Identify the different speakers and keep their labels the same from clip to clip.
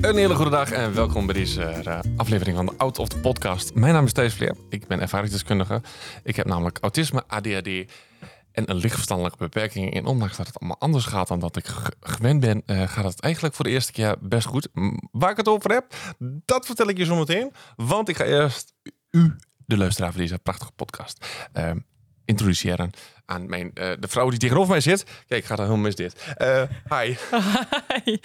Speaker 1: Een hele goede dag en welkom bij deze eh, aflevering van de Out of the Podcast. Mijn naam is Thijs Vleer. Ik ben ervaringsdeskundige. Ik heb namelijk autisme, ADHD en een lichtverstandelijke beperking. En ondanks dat het allemaal anders gaat dan dat ik gewend ben, eh, gaat het eigenlijk voor de eerste keer best goed. Waar ik het over heb, dat vertel ik je zo meteen. Want ik ga eerst u, de luisteraar van deze prachtige podcast, eh, introduceren aan mijn, eh, de vrouw die tegenover mij zit. Kijk, ik ga er helemaal mis dit. Eh, hi.
Speaker 2: Hi,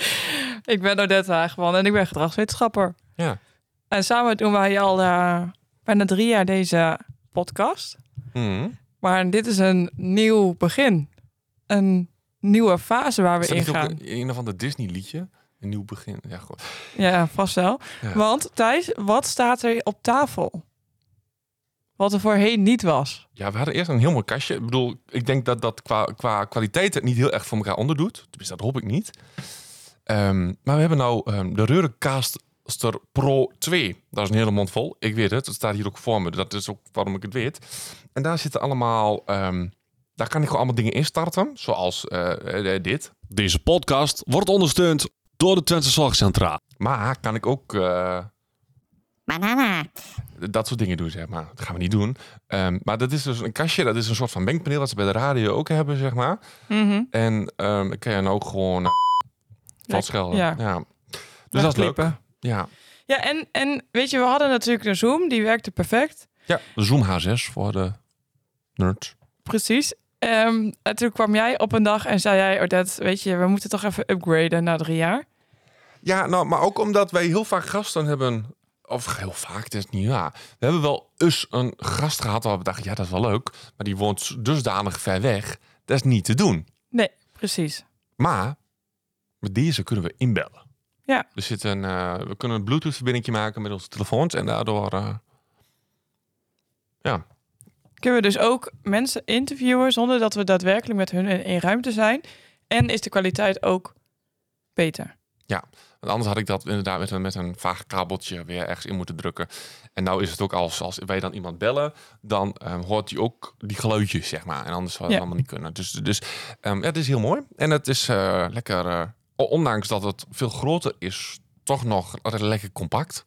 Speaker 2: ik ben Odette Hageman en ik ben gedragswetenschapper.
Speaker 1: Ja.
Speaker 2: En samen doen wij al eh, bijna drie jaar deze podcast.
Speaker 1: Mhm.
Speaker 2: Maar dit is een nieuw begin. Een nieuwe fase waar we in
Speaker 1: ook een, een of ander Disney liedje? Een nieuw begin. Ja, goed.
Speaker 2: Ja, vast wel.
Speaker 1: Ja.
Speaker 2: Want Thijs, wat staat er op tafel? Wat er voorheen niet was.
Speaker 1: Ja, we hadden eerst een heel mooi kastje. Ik bedoel, ik denk dat dat qua, qua kwaliteit het niet heel erg voor elkaar onderdoet. Tenminste, dat hoop ik niet. Ehm, maar we hebben nou ehm, de Reurencaster Pro 2. Dat is een hele mond vol. Ik weet het. Het staat hier ook voor me. Dat is ook waarom ik het weet. En daar zitten allemaal... ehm, daar kan ik gewoon allemaal dingen instarten. Zoals eh, eh, dit.
Speaker 3: Deze podcast wordt ondersteund door de Twente Zorgcentra.
Speaker 1: Maar kan ik ook... eh,
Speaker 4: Banana.
Speaker 1: dat soort dingen doen, zeg maar. Dat gaan we niet doen. Ehm, maar dat is dus een kastje, dat is een soort van mengpaneel wat ze bij de radio ook hebben, zeg maar.
Speaker 2: Mhm.
Speaker 1: En ehm dan kan je dan ook gewoon uh, valt schelden.
Speaker 2: ja.
Speaker 1: Ja. Dus dat is leuk. Ja.
Speaker 2: Ja, en, en weet je, we hadden natuurlijk een Zoom. Die werkte perfect.
Speaker 1: ja, de Zoom H6 voor de nerds.
Speaker 2: Precies. Ehm, en toen kwam jij op een dag en zei jij, Odette, weet je, we moeten toch even upgraden na drie jaar.
Speaker 1: Ja, nou, maar ook omdat wij heel vaak gasten hebben. Of heel vaak, het is niet waar. We hebben wel eens een gast gehad waar we dachten, ja, dat is wel leuk. Maar die woont dusdanig ver weg. Dat is niet te doen.
Speaker 2: Nee, precies.
Speaker 1: Maar met deze kunnen we inbellen.
Speaker 2: Ja.
Speaker 1: Er zit een, eh, we kunnen een Bluetooth-verbinding maken met onze telefoons. En daardoor... eh, ja,
Speaker 2: Kunnen we dus ook mensen interviewen zonder dat we daadwerkelijk met hun in één ruimte zijn. En is de kwaliteit ook beter.
Speaker 1: Want anders had ik dat inderdaad met een, met een vaag kabeltje weer ergens in moeten drukken. En nou is het ook als, als wij dan iemand bellen, dan ehm, hoort hij ook die geluidjes, zeg maar. En anders zou het
Speaker 2: Ja.
Speaker 1: allemaal niet kunnen. Dus, dus ehm, ja, het is heel mooi. En het is eh, lekker, eh, ondanks dat het veel groter is, toch nog lekker compact.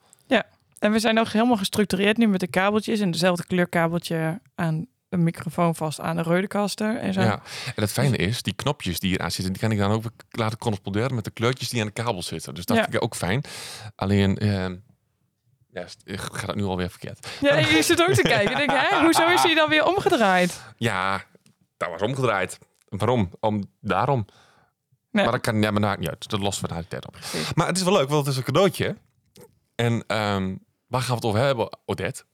Speaker 2: En we zijn ook helemaal gestructureerd nu met de kabeltjes en dezelfde kleurkabeltje aan een microfoon vast aan de Rodecaster en zo.
Speaker 1: Ja. En het fijne is, die knopjes die hier aan zitten, die kan ik dan ook laten corresponderen met de kleurtjes die aan de kabel zitten. Dus dat
Speaker 2: Ja.
Speaker 1: vind ik ook fijn. Alleen, ehm, ja, gaat het nu alweer verkeerd.
Speaker 2: Ja, je zit ook te kijken. Ik denk, hè, hoezo is hij dan weer omgedraaid?
Speaker 1: Ja, dat was omgedraaid. Waarom? Om, daarom.
Speaker 2: Nee.
Speaker 1: Maar dat kan ja, maar maakt niet uit. Dat lost we naar de tijd op.
Speaker 2: Precies.
Speaker 1: Maar het is wel leuk, want het is een cadeautje. En ehm, waar gaan we het over hebben, Odette?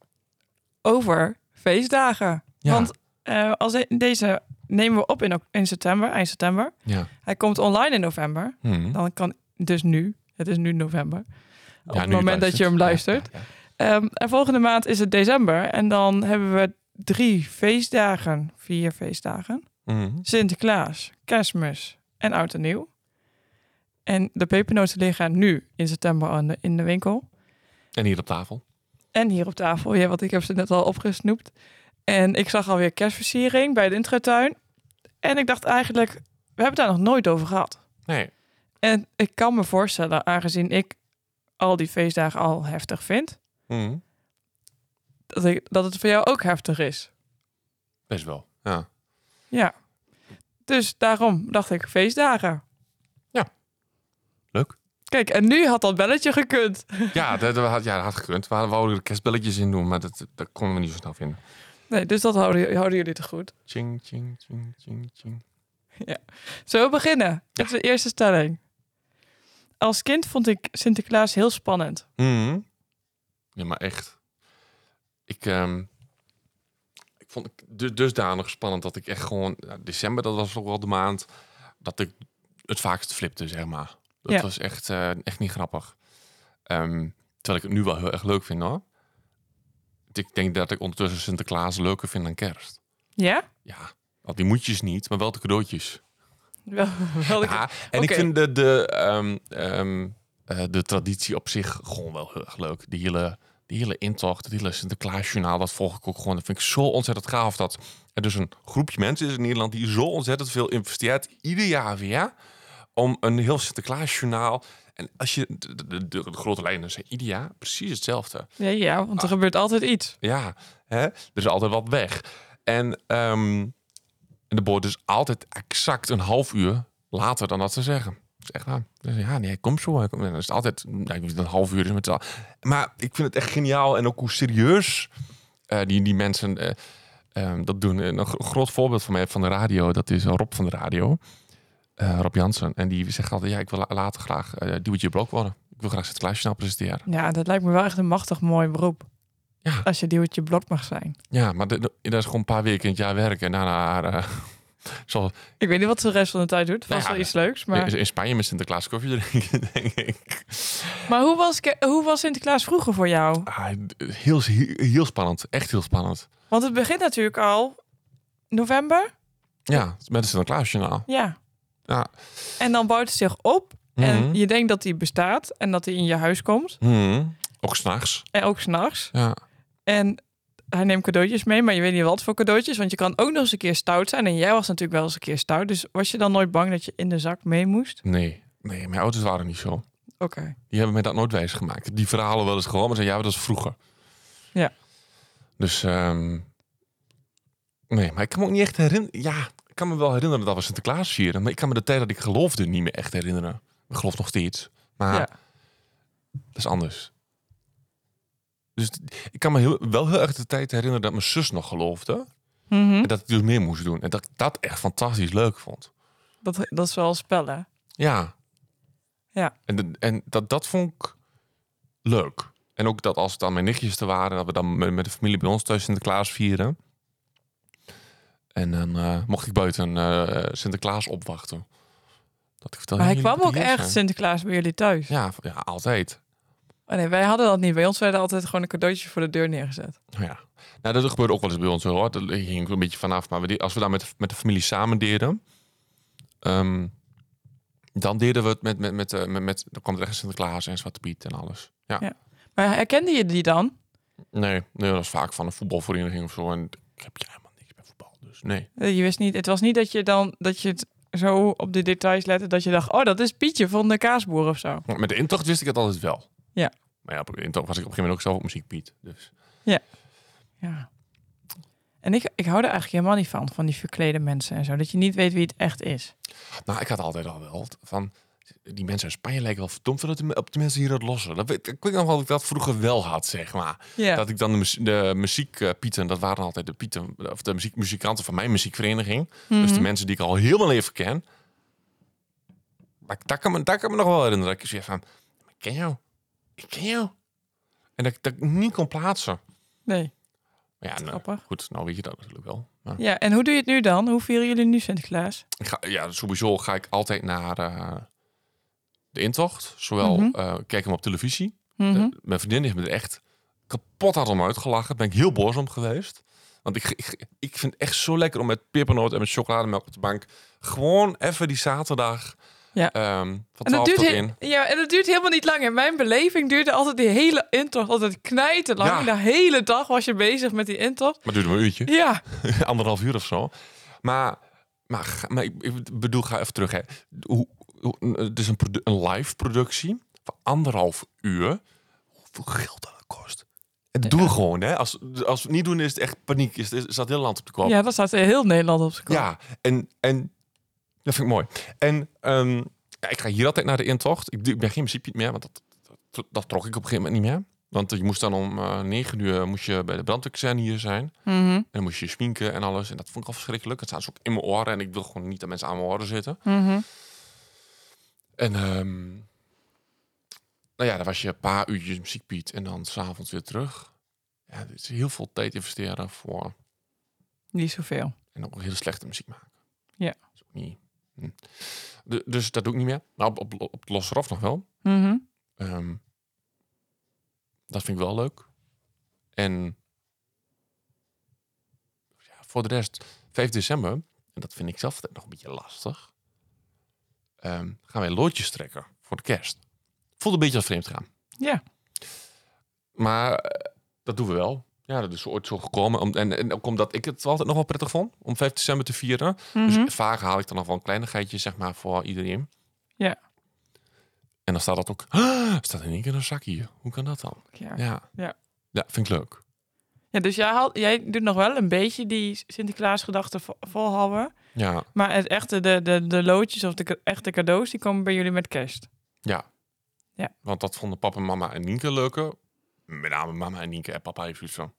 Speaker 2: Over feestdagen.
Speaker 1: Ja.
Speaker 2: Want eh, als de- deze nemen we op in, in september, eind september.
Speaker 1: Ja.
Speaker 2: Hij komt online in november.
Speaker 1: Hmm.
Speaker 2: Dan kan dus nu, het is nu november. Op het moment dat je hem luistert.
Speaker 1: Ja.
Speaker 2: Ehm, en volgende maand is het december. En dan hebben we drie feestdagen, vier feestdagen.
Speaker 1: Mhm.
Speaker 2: Sinterklaas, kerstmis en oud en nieuw. En de pepernoten liggen nu in september aan de- in de winkel.
Speaker 1: En hier op tafel.
Speaker 2: En hier op tafel, ja, want ik heb ze net al opgesnoept. En ik zag alweer kerstversiering bij de intratuin. En ik dacht eigenlijk, we hebben het daar nog nooit over gehad.
Speaker 1: Nee.
Speaker 2: En ik kan me voorstellen, aangezien ik al die feestdagen al heftig vind,
Speaker 1: Mhm.
Speaker 2: dat, ik, dat het voor jou ook heftig is.
Speaker 1: Best wel. Ja.
Speaker 2: Ja. Dus daarom dacht ik, feestdagen.
Speaker 1: Leuk.
Speaker 2: Kijk, en nu had dat belletje gekund.
Speaker 1: Ja, dat, dat had, ja, dat had gekund. We wouden er kerstbelletjes in doen, maar dat, dat konden we niet zo snel vinden.
Speaker 2: Nee, dus dat houden, houden jullie te goed.
Speaker 1: Ching, ching, ching, ching, ching.
Speaker 2: Zullen we beginnen? Dat is de eerste stelling. Als kind vond ik Sinterklaas heel spannend.
Speaker 1: Mhm. Ja, maar echt. Ik, ehm, ik vond het du- dusdanig spannend dat ik echt gewoon... ja, december, dat was ook wel de maand dat ik het vaakst flipte, zeg maar. Dat
Speaker 2: Ja.
Speaker 1: was echt, eh, echt niet grappig. Ehm, terwijl ik het nu wel heel erg leuk vind, hoor. Ik denk dat ik ondertussen Sinterklaas leuker vind dan kerst.
Speaker 2: Ja?
Speaker 1: Ja, want die moetjes niet, maar wel de cadeautjes.
Speaker 2: Wel, wel ik-
Speaker 1: Ja, en ik vind de, de, ehm, ehm, eh, de traditie op zich gewoon wel heel erg leuk. Die hele, die hele intocht, het hele Sinterklaasjournaal, dat volg ik ook gewoon. Dat vind ik zo ontzettend gaaf dat er dus een groepje mensen is in Nederland die zo ontzettend veel investeert, ieder jaar weer, om een heel Sinterklaasjournaal. En als je de, de, de, de grote lijnen zijn ieder jaar precies hetzelfde.
Speaker 2: Ja, ja, want er gebeurt altijd iets.
Speaker 1: Ja, hè? er is altijd wat weg. En, en de boord dus altijd exact een half uur later dan dat ze zeggen. Dat is echt waar. Dus ja, nee, kom zo. hij komt- En dan is het altijd nou, ik een half uur is met Maar ik vind het echt geniaal en ook hoe serieus eh, die, die mensen eh, ehm, dat doen. En een gro- groot voorbeeld van mij van de radio, dat is Rob van de radio. Eh, Rob Jansen. En die zegt altijd, ja, ik wil la- later graag uh, duwtje blok worden. Ik wil graag Sinterklaasjournaal presenteren.
Speaker 2: Ja, dat lijkt me wel echt een machtig mooi beroep.
Speaker 1: Ja.
Speaker 2: Als je duwtje blok mag zijn.
Speaker 1: Ja, maar de- de- dat is gewoon een paar weken in het jaar werken. En daarna, eh, zoals
Speaker 2: Ik weet niet wat ze de rest van de tijd doet. Vast
Speaker 1: Nou ja,
Speaker 2: wel iets leuks. Maar,
Speaker 1: in, in Spanje met Sinterklaas koffie drinken, denk ik.
Speaker 2: maar hoe, was, hoe was Sinterklaas vroeger voor jou?
Speaker 1: Ah, heel, heel, spannend. Echt heel spannend.
Speaker 2: Want het begint natuurlijk al november.
Speaker 1: Ja, met een Sinterklaasjournaal.
Speaker 2: Ja.
Speaker 1: Ja.
Speaker 2: En dan bouwt het zich op. En
Speaker 1: Mhm.
Speaker 2: je denkt dat die bestaat. En dat hij in je huis komt.
Speaker 1: Mhm. Ook s'nachts.
Speaker 2: En ook s'nachts.
Speaker 1: Ja.
Speaker 2: En hij neemt cadeautjes mee. Maar je weet niet wat voor cadeautjes. Want je kan ook nog eens een keer stout zijn. En jij was natuurlijk wel eens een keer stout. Dus was je dan nooit bang dat je in de zak mee moest?
Speaker 1: Nee. Nee, mijn ouders waren niet zo.
Speaker 2: Oké.
Speaker 1: Die hebben mij dat nooit wijs gemaakt. Die verhalen wel eens gehoord, maar zeiden ja, dat is vroeger.
Speaker 2: Ja.
Speaker 1: Dus, ehm, nee, maar ik kan me ook niet echt herinneren. Ja, kan me wel herinneren dat we Sinterklaas vieren, maar ik kan me de tijd dat ik geloofde niet meer echt herinneren. Ik geloof nog steeds, maar
Speaker 2: Ja.
Speaker 1: dat is anders. Dus ik kan me heel, wel heel erg de tijd herinneren dat mijn zus nog geloofde.
Speaker 2: Mhm.
Speaker 1: En dat ik dus meer moest doen. En dat ik dat echt fantastisch leuk vond.
Speaker 2: dat, dat is wel een spel, hè?
Speaker 1: Ja.
Speaker 2: Ja.
Speaker 1: En, en dat, dat vond ik leuk. En ook dat als het dan mijn nichtjes te waren, dat we dan met, met de familie bij ons thuis Sinterklaas vieren. En dan eh, mocht ik buiten eh, Sinterklaas opwachten. Dat ik
Speaker 2: Maar hij
Speaker 1: "Ja,
Speaker 2: kwam ook echt
Speaker 1: zijn."
Speaker 2: Sinterklaas bij jullie thuis.
Speaker 1: Ja, ja, altijd.
Speaker 2: Oh nee, wij hadden dat niet. Bij ons werden altijd gewoon een cadeautje voor de deur neergezet.
Speaker 1: Nou Ja. Nou, dat gebeurde ook wel eens bij ons hoor. Dat hing een beetje vanaf. Maar we als we dan met, met de familie samen deden, ehm, dan deden we het met, met, met, eh, met, met dan kwam er echt Sinterklaas en Zwarte Piet en alles. Ja.
Speaker 2: Ja. Maar herkende je die dan?
Speaker 1: Nee, nee, dat was vaak van een voetbalvereniging of zo. En ik heb ja, helemaal niks bij voetbal, dus nee.
Speaker 2: Eh, Je wist niet, het was niet dat je dan dat je het zo op de details lette dat je dacht, oh, dat is Pietje van de kaasboer of zo.
Speaker 1: Met de intocht wist ik het altijd wel.
Speaker 2: Ja.
Speaker 1: Maar ja, op de intocht was ik op een gegeven moment ook zelf op muziek Piet. Dus.
Speaker 2: Ja. En ik, ik hou er eigenlijk helemaal niet van, van die verklede mensen en zo. Dat je niet weet wie het echt is.
Speaker 1: Nou, ik had altijd al wel van... Die mensen in Spanje lijken wel verdomd veel op de, op de mensen hier het lossen. Dat weet, ik weet nog wel dat ik dat vroeger wel had, zeg maar. Dat ik dan de, muziekpieten, dat waren altijd de pieten, of de muziek, muzikanten van mijn muziekvereniging. Dus de
Speaker 2: Mhm.
Speaker 1: mensen die ik al heel mijn leven ken. Maar dat kan me, dat kan me nog wel herinneren. Dat ik zeg van, ik ken jou. Ik ken jou. En dat, ik- dat ik niet kon plaatsen.
Speaker 2: Nee.
Speaker 1: Maar ja, nou, goed, nou weet je dat natuurlijk wel.
Speaker 2: Ja, en hoe doe je het nu dan? Hoe vieren jullie nu Sinterklaas?
Speaker 1: ik ga, ja, sowieso ga ik altijd naar eh, de intocht. Zowel
Speaker 2: Mhm.
Speaker 1: eh, kijk hem op televisie.
Speaker 2: Mhm.
Speaker 1: De- mijn vriendin heeft me er echt kapot hard om uitgelachen. Ben ik heel boos om geweest. Want ik, ik, ik vind het echt zo lekker om met pepernoot en met chocolademelk op de bank... gewoon even die zaterdag
Speaker 2: Ja.
Speaker 1: ehm, van
Speaker 2: En dat,
Speaker 1: 12
Speaker 2: duurt
Speaker 1: 1.
Speaker 2: ja, en dat duurt helemaal niet lang. In mijn beleving duurde altijd die hele intocht altijd knijten lang.
Speaker 1: Ja.
Speaker 2: De hele dag was je bezig met die intocht.
Speaker 1: Maar het duurde maar een uurtje.
Speaker 2: Ja,
Speaker 1: Anderhalf uur of zo. Maar, maar, maar ik, ik bedoel, ga even terug. Hè. Hoe, het is een, een live productie van anderhalf uur. Hoeveel geld dat kost. En dat doen we gewoon. Hè. Als, als we het niet doen, is het echt paniek. Is, is, staat heel land op de kop.
Speaker 2: ja, dat staat heel Nederland op zijn kop.
Speaker 1: Ja, en, en dat vind ik mooi. En ehm, ja, ik ga hier altijd naar de intocht. Ik, doe- ik ben geen muziekpiet meer, want dat, dat, dat trok ik op een gegeven moment niet meer. Want je moest dan om eh 9 uur moest je bij de brandweerkazerne hier zijn.
Speaker 2: Mhm.
Speaker 1: En dan moest je schminken en alles. En dat vond ik al verschrikkelijk. Het staat dus ook in mijn oren. En ik wil gewoon niet dat mensen aan mijn oren zitten.
Speaker 2: Mhm.
Speaker 1: En ehm, nou ja, dan was je een paar uurtjes muziekpiet. En dan s'avonds weer terug. Ja, het is heel veel tijd investeren voor...
Speaker 2: Niet zoveel.
Speaker 1: En ook hele slechte muziek maken.
Speaker 2: Ja.
Speaker 1: Dat is ook niet... hm. Du- dus dat doe ik niet meer. Nou, op, op, op nog wel.
Speaker 2: Mhm.
Speaker 1: Ehm, dat vind ik wel leuk. En ja, voor de rest, 5 december, en dat vind ik zelf nog een beetje lastig, ehm, gaan wij loodjes trekken voor de kerst. Voelt een beetje als vreemd gaan.
Speaker 2: Ja.
Speaker 1: Maar eh, dat doen we wel. Ja, dat is ooit zo gekomen. Om, en, en ook omdat ik het altijd nog wel prettig vond om 5 december te vieren.
Speaker 2: Mhm.
Speaker 1: Dus vaak haal ik dan nog wel een kleinigheidje, zeg maar, voor iedereen.
Speaker 2: Ja.
Speaker 1: En dan staat dat ook, "Ah, staat in één keer een zak hier. Hoe kan dat dan?
Speaker 2: Ja.
Speaker 1: Ja.
Speaker 2: Ja.
Speaker 1: Ja, vind ik leuk.
Speaker 2: Ja, dus jij, jij doet nog wel een beetje die Sinterklaas-gedachte vo- volhouden.
Speaker 1: Ja,
Speaker 2: Maar het echte, de, de, de loodjes of de echte cadeaus, die komen bij jullie met kerst.
Speaker 1: ja.
Speaker 2: Ja.
Speaker 1: Want dat vonden papa, mama en Nienke leuker. Met name mama en Nienke en papa heeft zoiets van.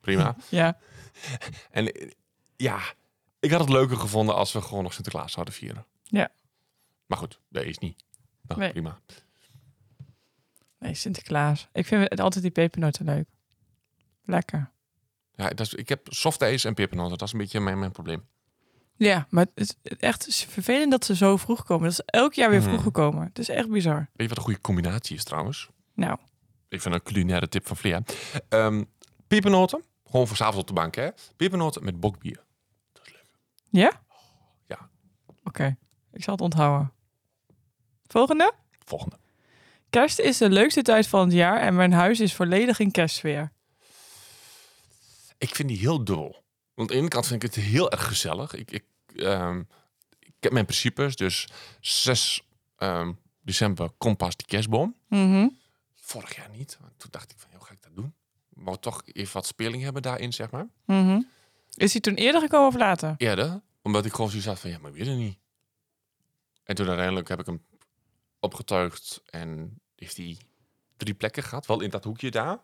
Speaker 1: Prima.
Speaker 2: Ja.
Speaker 1: en ja, ik had het leuker gevonden als we gewoon nog Sinterklaas zouden vieren.
Speaker 2: Ja.
Speaker 1: Maar goed, dat is niet. Nou,
Speaker 2: Nee.
Speaker 1: prima.
Speaker 2: Nee, Sinterklaas. Ik vind het altijd die pepernoten leuk. Lekker.
Speaker 1: Ja, dat is, ik heb soft en pepernoten. Dat is een beetje mijn, mijn probleem.
Speaker 2: Ja, maar het is echt vervelend dat ze zo vroeg komen. Dat is elk jaar weer
Speaker 1: Mhm.
Speaker 2: vroeg gekomen. Het is echt bizar.
Speaker 1: Weet je wat een goede combinatie is trouwens?
Speaker 2: Nou,
Speaker 1: Even een culinaire tip van Flea. Pepernoten, gewoon voor 's avonds op de bank hè. Pepernoten met bokbier.
Speaker 2: ja?
Speaker 1: Ja.
Speaker 2: Oké, ik zal het onthouden. Volgende.
Speaker 1: Volgende.
Speaker 2: Kerst is de leukste tijd van het jaar en mijn huis is volledig in kerstsfeer.
Speaker 1: Ik vind die heel dubbel. Want aan de ene kant vind ik het heel erg gezellig. Ik, ik, ehm, ik heb mijn principes. Dus 6 ehm, december komt pas die kerstboom.
Speaker 2: Mhm.
Speaker 1: Vorig jaar niet. Want Toen dacht ik van, hoe ga ik dat doen? Maar toch even wat speling hebben daarin, zeg maar.
Speaker 2: Mhm. Is hij toen eerder gekomen of later?
Speaker 1: Eerder, omdat ik gewoon zoiets had van, ja, maar ik weet het niet. En toen uiteindelijk heb ik hem opgetuigd en heeft hij drie plekken gehad. Wel in dat hoekje daar.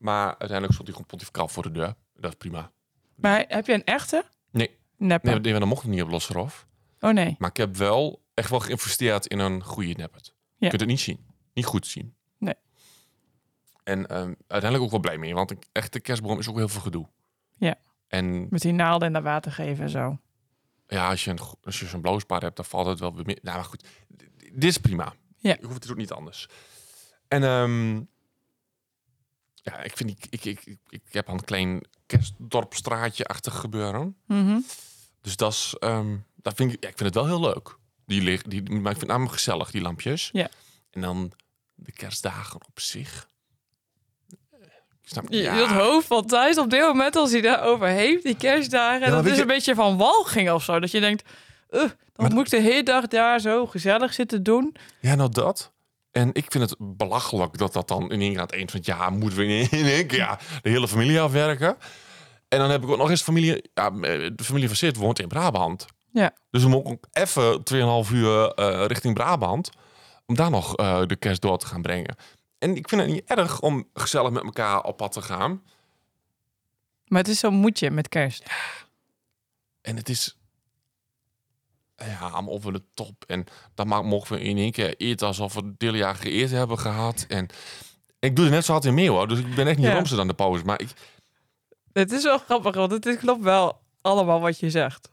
Speaker 1: Maar uiteindelijk stond hij gewoon pontificaal voor de deur. Dat is prima.
Speaker 2: Maar heb je een echte?
Speaker 1: Nee,
Speaker 2: Neppe.
Speaker 1: nee, dat mocht nog niet op Losserhof.
Speaker 2: Oh nee.
Speaker 1: Maar ik heb wel echt wel geïnvesteerd in een goede neppet.
Speaker 2: Ja.
Speaker 1: Je kunt het niet zien. Niet goed zien.
Speaker 2: Nee.
Speaker 1: En ehm, uiteindelijk ook wel blij mee. Want een echte kerstboom is ook heel veel gedoe.
Speaker 2: Ja.
Speaker 1: En
Speaker 2: Met die naalden en dat water geven en zo.
Speaker 1: ja, als je, een, als je zo'n blauw spaar hebt, dan valt het wel weer meer. Nou, maar goed. Dit is prima.
Speaker 2: Ja.
Speaker 1: Je hoeft het ook niet anders. En ehm, ja, ik vind die, ik, ik, ik, ik heb een klein kerstdorpstraatje-achtig gebeuren.
Speaker 2: Mhm.
Speaker 1: Dus dat is, ehm, dat vind ik, ja, ik vind het wel heel leuk. Die lig, die, maar ik vind het namelijk gezellig, die lampjes.
Speaker 2: Ja.
Speaker 1: En dan de kerstdagen op zich. Ik snap, ja,
Speaker 2: Dat hoofd van Thijs op dit moment, als hij daarover heeft, die kerstdagen, dat is
Speaker 1: je-
Speaker 2: een beetje van walging of zo. Dat je denkt, uh, dan
Speaker 1: Maar-
Speaker 2: moet ik de hele dag daar zo gezellig zitten doen.
Speaker 1: ja, nou dat. En ik vind het belachelijk dat dat dan in het eind van het jaar moeten we in in één keer ja, de hele familie afwerken. En dan heb ik ook nog eens familie, ja, de familie van Sid woont in Brabant.
Speaker 2: Ja.
Speaker 1: Dus we moeten ook even 2,5 uur eh, richting Brabant. Om daar nog eh, de kerst door te gaan brengen. En ik vind het niet erg om gezellig met elkaar op pad te gaan.
Speaker 2: Maar het is zo'n moedje met kerst.
Speaker 1: En het is ja, over de top. En dan ma- mogen we in één keer eten alsof we het hele jaar geëerd hebben gehad. En ik doe er net zo hard in mee hoor. Dus ik ben echt niet
Speaker 2: Ja.
Speaker 1: romser dan de pauze. Maar ik,
Speaker 2: Het is wel grappig, want het klopt wel allemaal wat je zegt.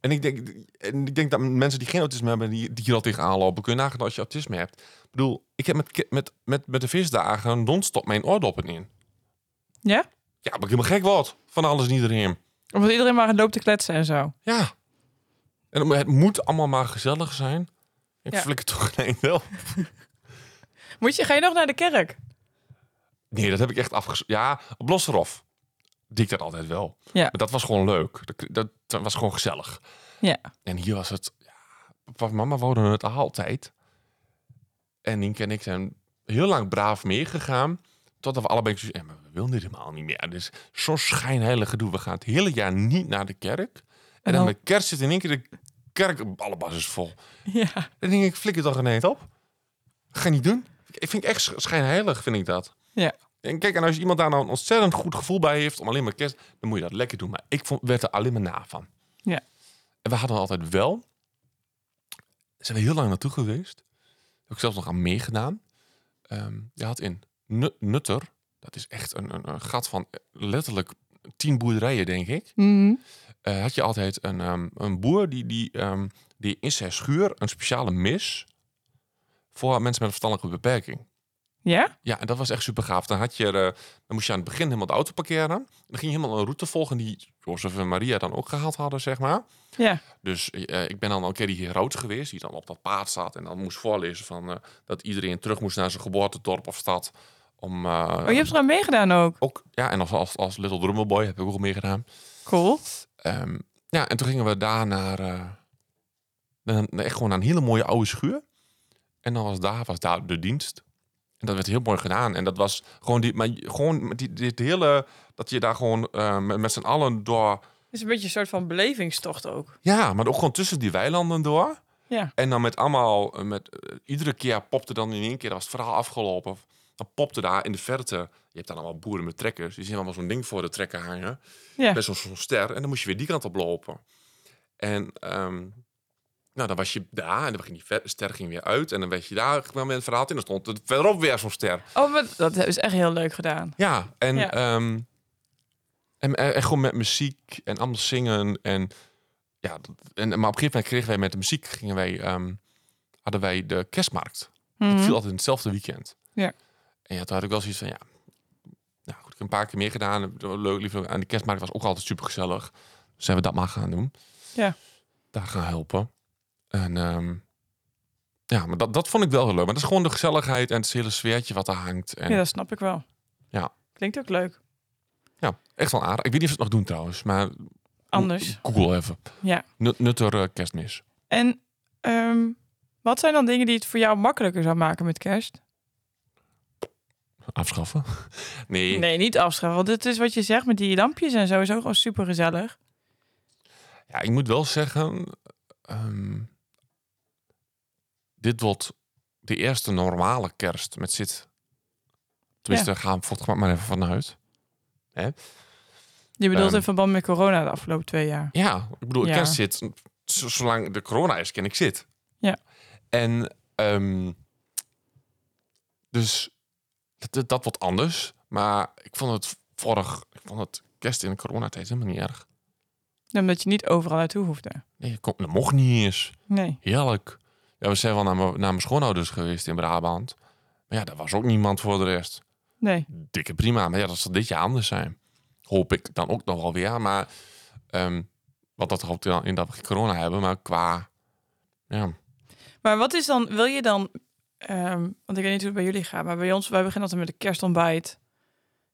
Speaker 1: en ik denk, en ik denk dat mensen die geen autisme hebben, die, die hier al tegenaan lopen, kunnen nagaan als je autisme hebt. Ik bedoel, ik heb met, met, met, met de visdagen non-stop mijn oordoppen in.
Speaker 2: Ja?
Speaker 1: Ja, maar ik helemaal gek word van alles en iedereen.
Speaker 2: Omdat iedereen maar loopt te kletsen en zo.
Speaker 1: Ja. En het moet allemaal maar gezellig zijn. Ik
Speaker 2: Ja.
Speaker 1: flikker toch geen wel.
Speaker 2: Moet je, ga je nog naar de kerk?
Speaker 1: Nee, dat heb ik echt afges... Ja, op Losserhof deed ik dat altijd wel.
Speaker 2: Ja.
Speaker 1: Maar dat was gewoon leuk. Dat, dat, was gewoon gezellig.
Speaker 2: Ja.
Speaker 1: En hier was het... Ja, mama wouden het altijd. En Nienke en ik zijn heel lang braaf meegegaan. Totdat we allebei zoiets... Ja, maar we willen dit helemaal niet meer. Dus zo'n schijnheilig gedoe. We gaan het hele jaar niet naar de kerk. En dan
Speaker 2: dan-
Speaker 1: met kerst zit in één keer de kerk... Alle bas is vol.
Speaker 2: Ja.
Speaker 1: Dan denk ik, flikker toch ineens op. Ga niet doen. Ik vind ik echt sch- schijnheilig, vind ik dat.
Speaker 2: Ja.
Speaker 1: En kijk, en als iemand daar nou een ontzettend goed gevoel bij heeft om alleen maar kerst, dan moet je dat lekker doen. Maar ik vond, werd er alleen maar na van.
Speaker 2: Ja.
Speaker 1: En we hadden altijd wel, zijn we heel lang naartoe geweest. Heb ik zelfs nog aan meegedaan. Ehm je had in Nu- Nutter, dat is echt een, een, een gat van letterlijk tien boerderijen, denk ik. Eh, had je altijd een, ehm, een boer die, die, ehm, die in zijn schuur een speciale mis voor mensen met een verstandelijke beperking.
Speaker 2: Ja?
Speaker 1: Ja, en dat was echt super gaaf. Dan, had je, eh, dan moest je aan het begin helemaal de auto parkeren. Dan ging je helemaal een route volgen die Jozef en Maria dan ook gehaald hadden, zeg maar.
Speaker 2: Ja.
Speaker 1: Dus eh, ik ben dan al een keer die rood geweest, die dan op dat paard staat. En dan moest voorlezen van, dat iedereen terug moest naar zijn geboortedorp of stad. Om, eh,
Speaker 2: Oh, je hebt er aan meegedaan ook.
Speaker 1: ook, ja, en als, als, als Little Drummer Boy heb ik ook meegedaan.
Speaker 2: Cool.
Speaker 1: Ehm, ja, en toen gingen we daar naar, naar- naar echt gewoon naar een hele mooie oude schuur. En dan was daar, was daar de dienst. En dat werd heel mooi gedaan. En dat was gewoon die, maar gewoon met die, dit hele, dat je daar gewoon eh, met, met z'n allen door,
Speaker 2: Het is een beetje een soort van belevingstocht ook.
Speaker 1: ja, maar ook gewoon tussen die weilanden door.
Speaker 2: Ja.
Speaker 1: En dan met allemaal, met, iedere keer popte dan in één keer, dat was het verhaal afgelopen. Dan popte daar in de verte, je hebt dan allemaal boeren met trekkers, die zien allemaal zo'n ding voor de trekker hangen.
Speaker 2: Ja.
Speaker 1: Met zo'n ster. En dan moest je weer die kant op lopen. En ehm, nou, dan was je daar en dan ging die ster ging weer uit. En dan werd je daar kwam met het verhaal in. En dan stond er verderop weer zo'n ster.
Speaker 2: Oh, maar dat is echt heel leuk gedaan.
Speaker 1: Ja, en,
Speaker 2: Ja.
Speaker 1: ehm, en, en, en gewoon met muziek en allemaal zingen. En, ja, dat- en, maar op een gegeven moment kregen wij met de muziek, gingen wij, ehm, hadden wij de kerstmarkt.
Speaker 2: Mhm.
Speaker 1: Het viel altijd in hetzelfde weekend.
Speaker 2: Ja.
Speaker 1: En ja, toen had ik wel zoiets van, ja, nou goed, ik heb een paar keer meer gedaan. Leuk, lief, leuk. En die kerstmarkt was ook altijd super gezellig. Dus hebben we dat maar gaan doen.
Speaker 2: Ja.
Speaker 1: Daar gaan helpen. En ehm, ja, maar dat, dat vond ik wel heel leuk. Maar dat is gewoon de gezelligheid en het hele sfeertje wat er hangt. En
Speaker 2: Ja, dat snap ik wel.
Speaker 1: Ja.
Speaker 2: Klinkt ook leuk.
Speaker 1: ja, echt wel aardig. Ik weet niet of ze het nog doen trouwens, maar
Speaker 2: Anders.
Speaker 1: Google even.
Speaker 2: Ja.
Speaker 1: Nut, nutter eh, kerstmis.
Speaker 2: En ehm, wat zijn dan dingen die het voor jou makkelijker zou maken met kerst?
Speaker 1: Afschaffen. Nee.
Speaker 2: Nee, niet afschaffen. Want het is wat je zegt met die lampjes en zo is ook gewoon super gezellig.
Speaker 1: Ja, ik moet wel zeggen, ehm, dit wordt de eerste normale kerst met zit. Tenminste, daar gaan we maar even vanuit.
Speaker 2: Je bedoelt
Speaker 1: Ehm.
Speaker 2: in verband met corona de afgelopen twee jaar.
Speaker 1: Ja, ik bedoel,
Speaker 2: Ja.
Speaker 1: kerst zit, zolang de corona is, ken ik zit.
Speaker 2: Ja.
Speaker 1: En ehm, dus dat, dat, anders. Maar ik vond het vorig, ik vond het kerst in de coronatijd helemaal niet erg.
Speaker 2: Omdat je niet overal naartoe hoefde.
Speaker 1: Nee, kon- dat mocht niet eens.
Speaker 2: Nee.
Speaker 1: Heerlijk. Ja, we zijn wel naar mijn, naar mijn schoonouders geweest in Brabant. Maar ja, daar was ook niemand voor de rest.
Speaker 2: Nee.
Speaker 1: Dikke prima. Maar ja, dat zal dit jaar anders zijn. Hoop ik dan ook nog wel weer. Maar ehm wat dat hoopt dan in dat we corona hebben. Maar qua... Ja,
Speaker 2: Maar wat is dan, wil je dan, ehm, want ik weet niet hoe het bij jullie gaat, maar bij ons, wij beginnen altijd met een kerstontbijt.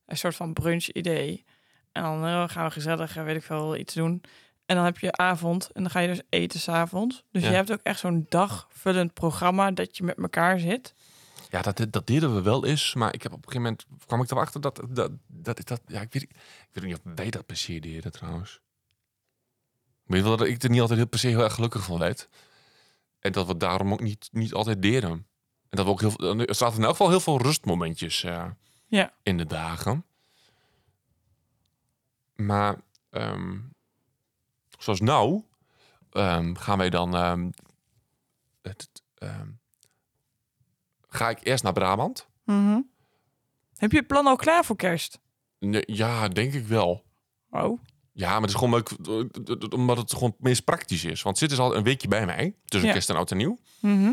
Speaker 2: Een soort van brunch idee. En dan eh, gaan we gezellig, eh, weet ik veel, iets doen. En dan heb je avond en dan ga je dus eten s'avonds. Dus
Speaker 1: Ja.
Speaker 2: je hebt ook echt zo'n dagvullend programma dat je met elkaar zit.
Speaker 1: ja dat, dat deden we wel eens. Maar ik heb op een gegeven moment kwam ik erachter dat... dat, dat, ik dat ja, ik weet, ik weet niet of wij dat per se deden trouwens. Ik weet wel dat ik er niet altijd heel per se heel erg gelukkig van werd. En dat we daarom ook niet, niet altijd deden. En dat we ook heel veel... Er zaten in elk geval heel veel rustmomentjes eh,
Speaker 2: Ja.
Speaker 1: in de dagen. Maar ehm, zoals nou ehm, gaan wij dan... ehm, het, ga ik eerst naar Brabant?
Speaker 2: Mhm. Heb je het plan al klaar voor kerst?
Speaker 1: Nee, ja, denk ik wel.
Speaker 2: Oh.
Speaker 1: Ja, maar het is gewoon leuk, eh, omdat het gewoon het meest praktisch is. Want zit is al een weekje bij mij, tussen
Speaker 2: Ja.
Speaker 1: kerst en oud en nieuw.
Speaker 2: Mhm.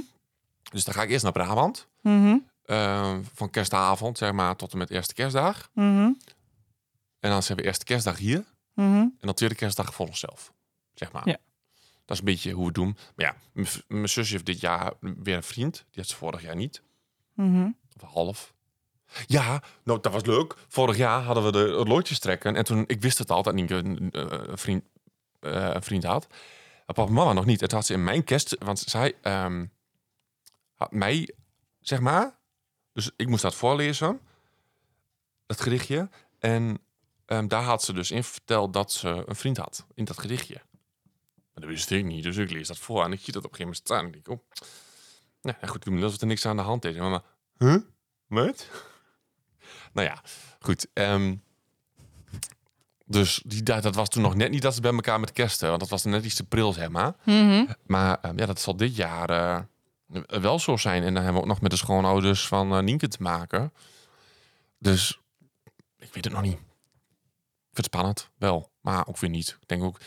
Speaker 1: Dus dan ga ik eerst naar Brabant.
Speaker 2: Mhm.
Speaker 1: eh, van kerstavond, zeg maar, tot en met eerste kerstdag.
Speaker 2: Mhm.
Speaker 1: En dan zijn we eerste kerstdag hier.
Speaker 2: Mhm.
Speaker 1: En dan tweede kerstdag voor onszelf, zeg maar.
Speaker 2: Ja.
Speaker 1: Dat is een beetje hoe we het doen. Maar ja, mijn zusje heeft dit jaar weer een vriend. Die had ze vorig jaar niet. Of half. Ja, nou, dat was leuk. Vorig jaar hadden we de loodjes trekken. En toen, ik wist het al dat Nienke een, eh, een vriend, eh, een vriend had. Papa en mama nog niet. Toen had ze in mijn kerst... Want zij ehm, had mij, zeg maar... Dus ik moest dat voorlezen. Dat gedichtje. En ehm, daar had ze dus in verteld dat ze een vriend had. In dat gedichtje. Maar dat wist ik niet. Dus ik lees dat voor. En ik zie dat op een gegeven moment staan. En ik denk, oh... Nou ja, goed, ik doe alsof er niks aan de hand is. Maar, maar huh? Wat? nou ja, goed. ehm, dus die, dat dat was toen nog net niet dat ze bij elkaar met kersten. Want dat was net iets te pril, zeg maar.
Speaker 2: Mhm.
Speaker 1: Maar ehm, ja, dat zal dit jaar eh, wel zo zijn. En dan hebben we ook nog met de schoonouders van eh, Nienke te maken. Dus ik weet het nog niet. Ik vind het spannend, wel. Maar ook weer niet. Ik denk ook...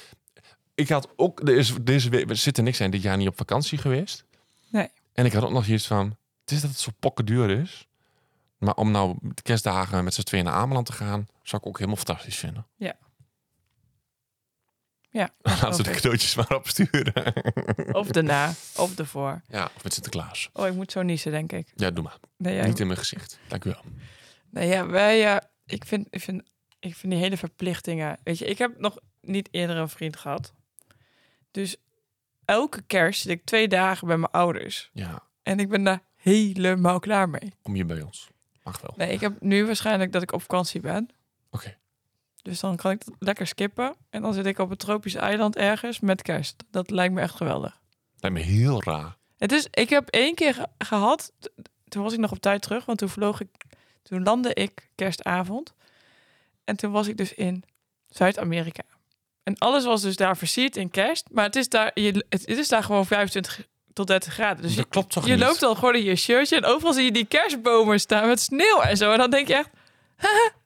Speaker 1: Ik had ook... Er is, deze week, we zitten niks zijn dit jaar niet op vakantie geweest.
Speaker 2: Nee.
Speaker 1: En ik had ook nog iets van... Het is dat het zo pokken duur is. Maar om nou de kerstdagen met z'n tweeën naar Ameland te gaan, zou ik ook helemaal fantastisch vinden.
Speaker 2: Ja,
Speaker 1: Laten ze de cadeautjes maar opsturen.
Speaker 2: Of daarna, of ervoor.
Speaker 1: ja, of met Sinterklaas.
Speaker 2: Oh, ik moet zo niezen, denk ik.
Speaker 1: Ja, doe maar.
Speaker 2: Nee, ja,
Speaker 1: Niet in mijn gezicht. Dank u wel.
Speaker 2: nee, ja wij, ja, ik, vind, ik, vind, ik vind die hele verplichtingen... Weet je, ik heb nog niet eerder een vriend gehad. Dus elke kerst zit ik twee dagen bij mijn ouders.
Speaker 1: Ja,
Speaker 2: En ik ben daar helemaal klaar mee.
Speaker 1: kom je bij ons. Mag wel.
Speaker 2: Nee, ik heb nu waarschijnlijk dat ik op vakantie ben.
Speaker 1: Oké.
Speaker 2: Dus dan kan ik dat lekker skippen. En dan zit ik op een tropisch eiland ergens met kerst. Dat lijkt me echt geweldig.
Speaker 1: Lijkt me heel raar.
Speaker 2: Het is, ik heb één keer ge- gehad. t- Toen was ik nog op tijd terug, want toen vloog ik. Toen landde ik kerstavond. En toen was ik dus in Zuid-Amerika. En alles was dus daar versierd in kerst. Maar het is daar, je, het, het is daar gewoon 25 tot 30 graden. Dus
Speaker 1: dat
Speaker 2: je,
Speaker 1: klopt toch
Speaker 2: je
Speaker 1: niet?
Speaker 2: loopt dan gewoon in je shirtje. En overal zie je die kerstbomen staan met sneeuw en zo. En dan denk je echt,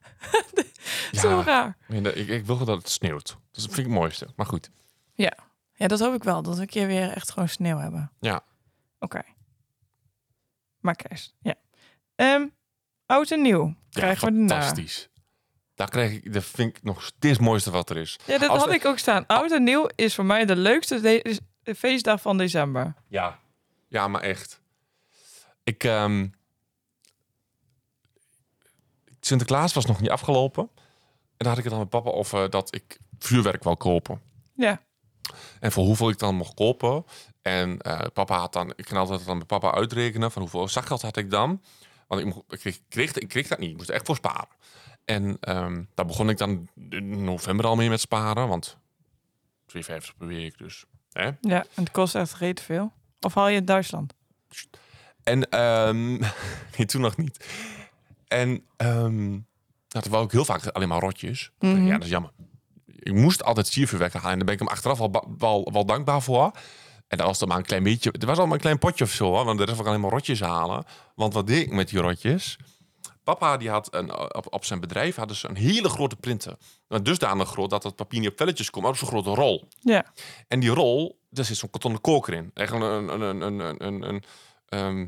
Speaker 2: zo raar.
Speaker 1: Nee, ik, ik wil dat het sneeuwt. Dat vind ik het mooiste. Maar goed.
Speaker 2: Ja, dat hoop ik wel. Dat we een keer weer echt gewoon sneeuw hebben.
Speaker 1: Ja.
Speaker 2: Oké. Maar kerst, ja. Ehm, oud en nieuw krijgen we daarna.
Speaker 1: fantastisch. Daar krijg ik, dat vind ik nog steeds het mooiste wat er is.
Speaker 2: Ja, dat
Speaker 1: Als
Speaker 2: had
Speaker 1: we-
Speaker 2: ik ook staan. Oud en nieuw is voor mij de leukste de- de feestdag van december.
Speaker 1: Ja. Ja, maar echt. Ik, ehm, Sinterklaas was nog niet afgelopen. En daar had ik het aan mijn papa over dat ik vuurwerk wou kopen.
Speaker 2: Ja,
Speaker 1: En voor hoeveel ik dan mocht kopen. En eh, papa had dan, ik kan altijd dan met papa uitrekenen van hoeveel zakgeld had ik dan. Want ik, mocht, ik, kreeg, ik, kreeg, ik kreeg dat niet, ik moest er echt voor sparen. En ehm, daar begon ik dan in november al mee met sparen, want 2,50 per week dus. Hè?
Speaker 2: ja. En het kost echt reet veel. Of haal je in Duitsland?
Speaker 1: En nee, toen nog niet. En nou, toen wou ik heel vaak alleen maar rotjes.
Speaker 2: Mhm.
Speaker 1: Ja, dat is jammer. Ik moest altijd siervuurwerk halen. En daar ben ik hem achteraf wel, wel, wel dankbaar voor. En dat was dan maar een klein beetje. Het was al maar een klein potje of zo, hoor, want de rest wil ik alleen maar rotjes halen. Want wat deed ik met die rotjes? Papa die had een, op, op zijn bedrijf hadden ze een hele grote printer. Maar dusdanig groot dat het papier niet op velletjes kon, maar op zo'n grote rol.
Speaker 2: Ja.
Speaker 1: En die rol, daar zit zo'n kartonnen koker in. Echt een, een, een, een, een, een, een, ehm,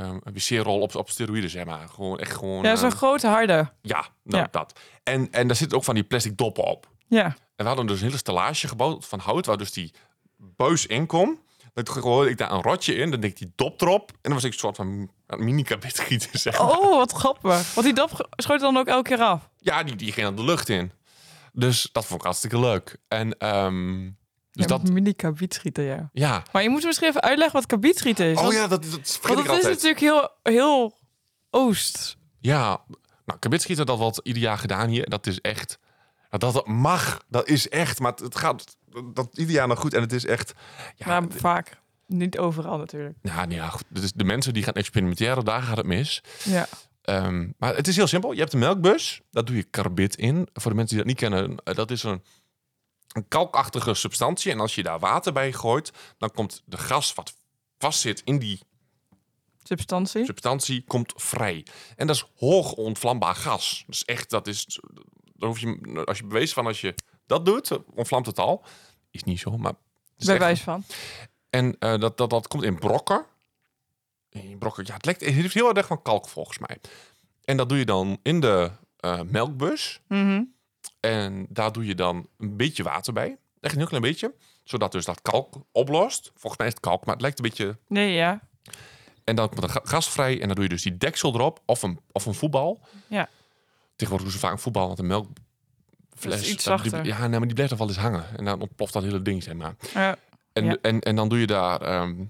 Speaker 1: een wc-rol op, op steroïden, zeg maar. Gewoon echt gewoon...
Speaker 2: Ja, zo'n
Speaker 1: ehm,
Speaker 2: grote harde.
Speaker 1: ja, nou,
Speaker 2: Ja.
Speaker 1: dat. En, en daar zitten ook van die plastic doppen op.
Speaker 2: Ja.
Speaker 1: En we hadden dus een hele stellage gebouwd van hout, waar dus die buis in kon. Dan gooide ik daar een rotje in, dan deed ik die dop erop. En dan was ik een soort van mini-kabit gieten, zeg maar.
Speaker 2: Oh, wat grappig. Want die dop schoot dan ook elke keer af.
Speaker 1: Ja, die, die ging dan de lucht in. Dus dat vond ik hartstikke leuk. En ehm, dus
Speaker 2: ja,
Speaker 1: dat,
Speaker 2: mini kabietschieten, ja.
Speaker 1: ja.
Speaker 2: Maar je moet misschien even uitleggen wat kabietschieten is.
Speaker 1: Oh
Speaker 2: want-
Speaker 1: ja, dat, dat
Speaker 2: Want dat is
Speaker 1: altijd.
Speaker 2: natuurlijk heel, heel oost.
Speaker 1: Ja, nou, kabitschieten, dat wordt ieder jaar gedaan hier. Dat is echt... Dat dat mag, dat is echt. Maar het- gaat dat ieder jaar nog goed. En het is echt... Ja,
Speaker 2: maar vaak. Niet overal natuurlijk.
Speaker 1: Ja, nee, ja, goed. Dus de mensen die gaan experimenteren, daar gaat het mis.
Speaker 2: Ja.
Speaker 1: Ehm, maar het is heel simpel. Je hebt een melkbus, daar doe je karbid in. Voor de mensen die dat niet kennen, eh, dat is een, een kalkachtige substantie. En als je daar water bij gooit, dan komt de gas wat vastzit in die
Speaker 2: Substantie.
Speaker 1: substantie, komt vrij. En dat is hoog ontvlambaar gas. Dus echt, dat is... Dan hoef je, als je bewezen van als je dat doet, ontvlamt het al. Is niet zo, maar...
Speaker 2: Bij wijze van.
Speaker 1: en eh, dat, dat, dat komt in brokken. In brokken, ja, het, lijkt, het heeft heel erg van kalk volgens mij. En dat doe je dan in de eh, melkbus.
Speaker 2: Mhm.
Speaker 1: En daar doe je dan een beetje water bij. Echt een heel klein beetje. Zodat dus dat kalk oplost. Volgens mij is het kalk, maar het lijkt een beetje...
Speaker 2: Nee, ja.
Speaker 1: En dan komt er ga- gas vrij. En dan doe je dus die deksel erop. Of een, of een voetbal.
Speaker 2: Ja.
Speaker 1: Tegenwoordig doen ze vaak een voetbal, want een melkfles...
Speaker 2: Dat is iets
Speaker 1: dat- die-
Speaker 2: zachter.
Speaker 1: ja, nee, maar die blijft er wel eens hangen. En dan ontploft dat hele ding, zeg maar.
Speaker 2: Ja.
Speaker 1: En,
Speaker 2: Ja.
Speaker 1: en, en dan doe je daar ehm,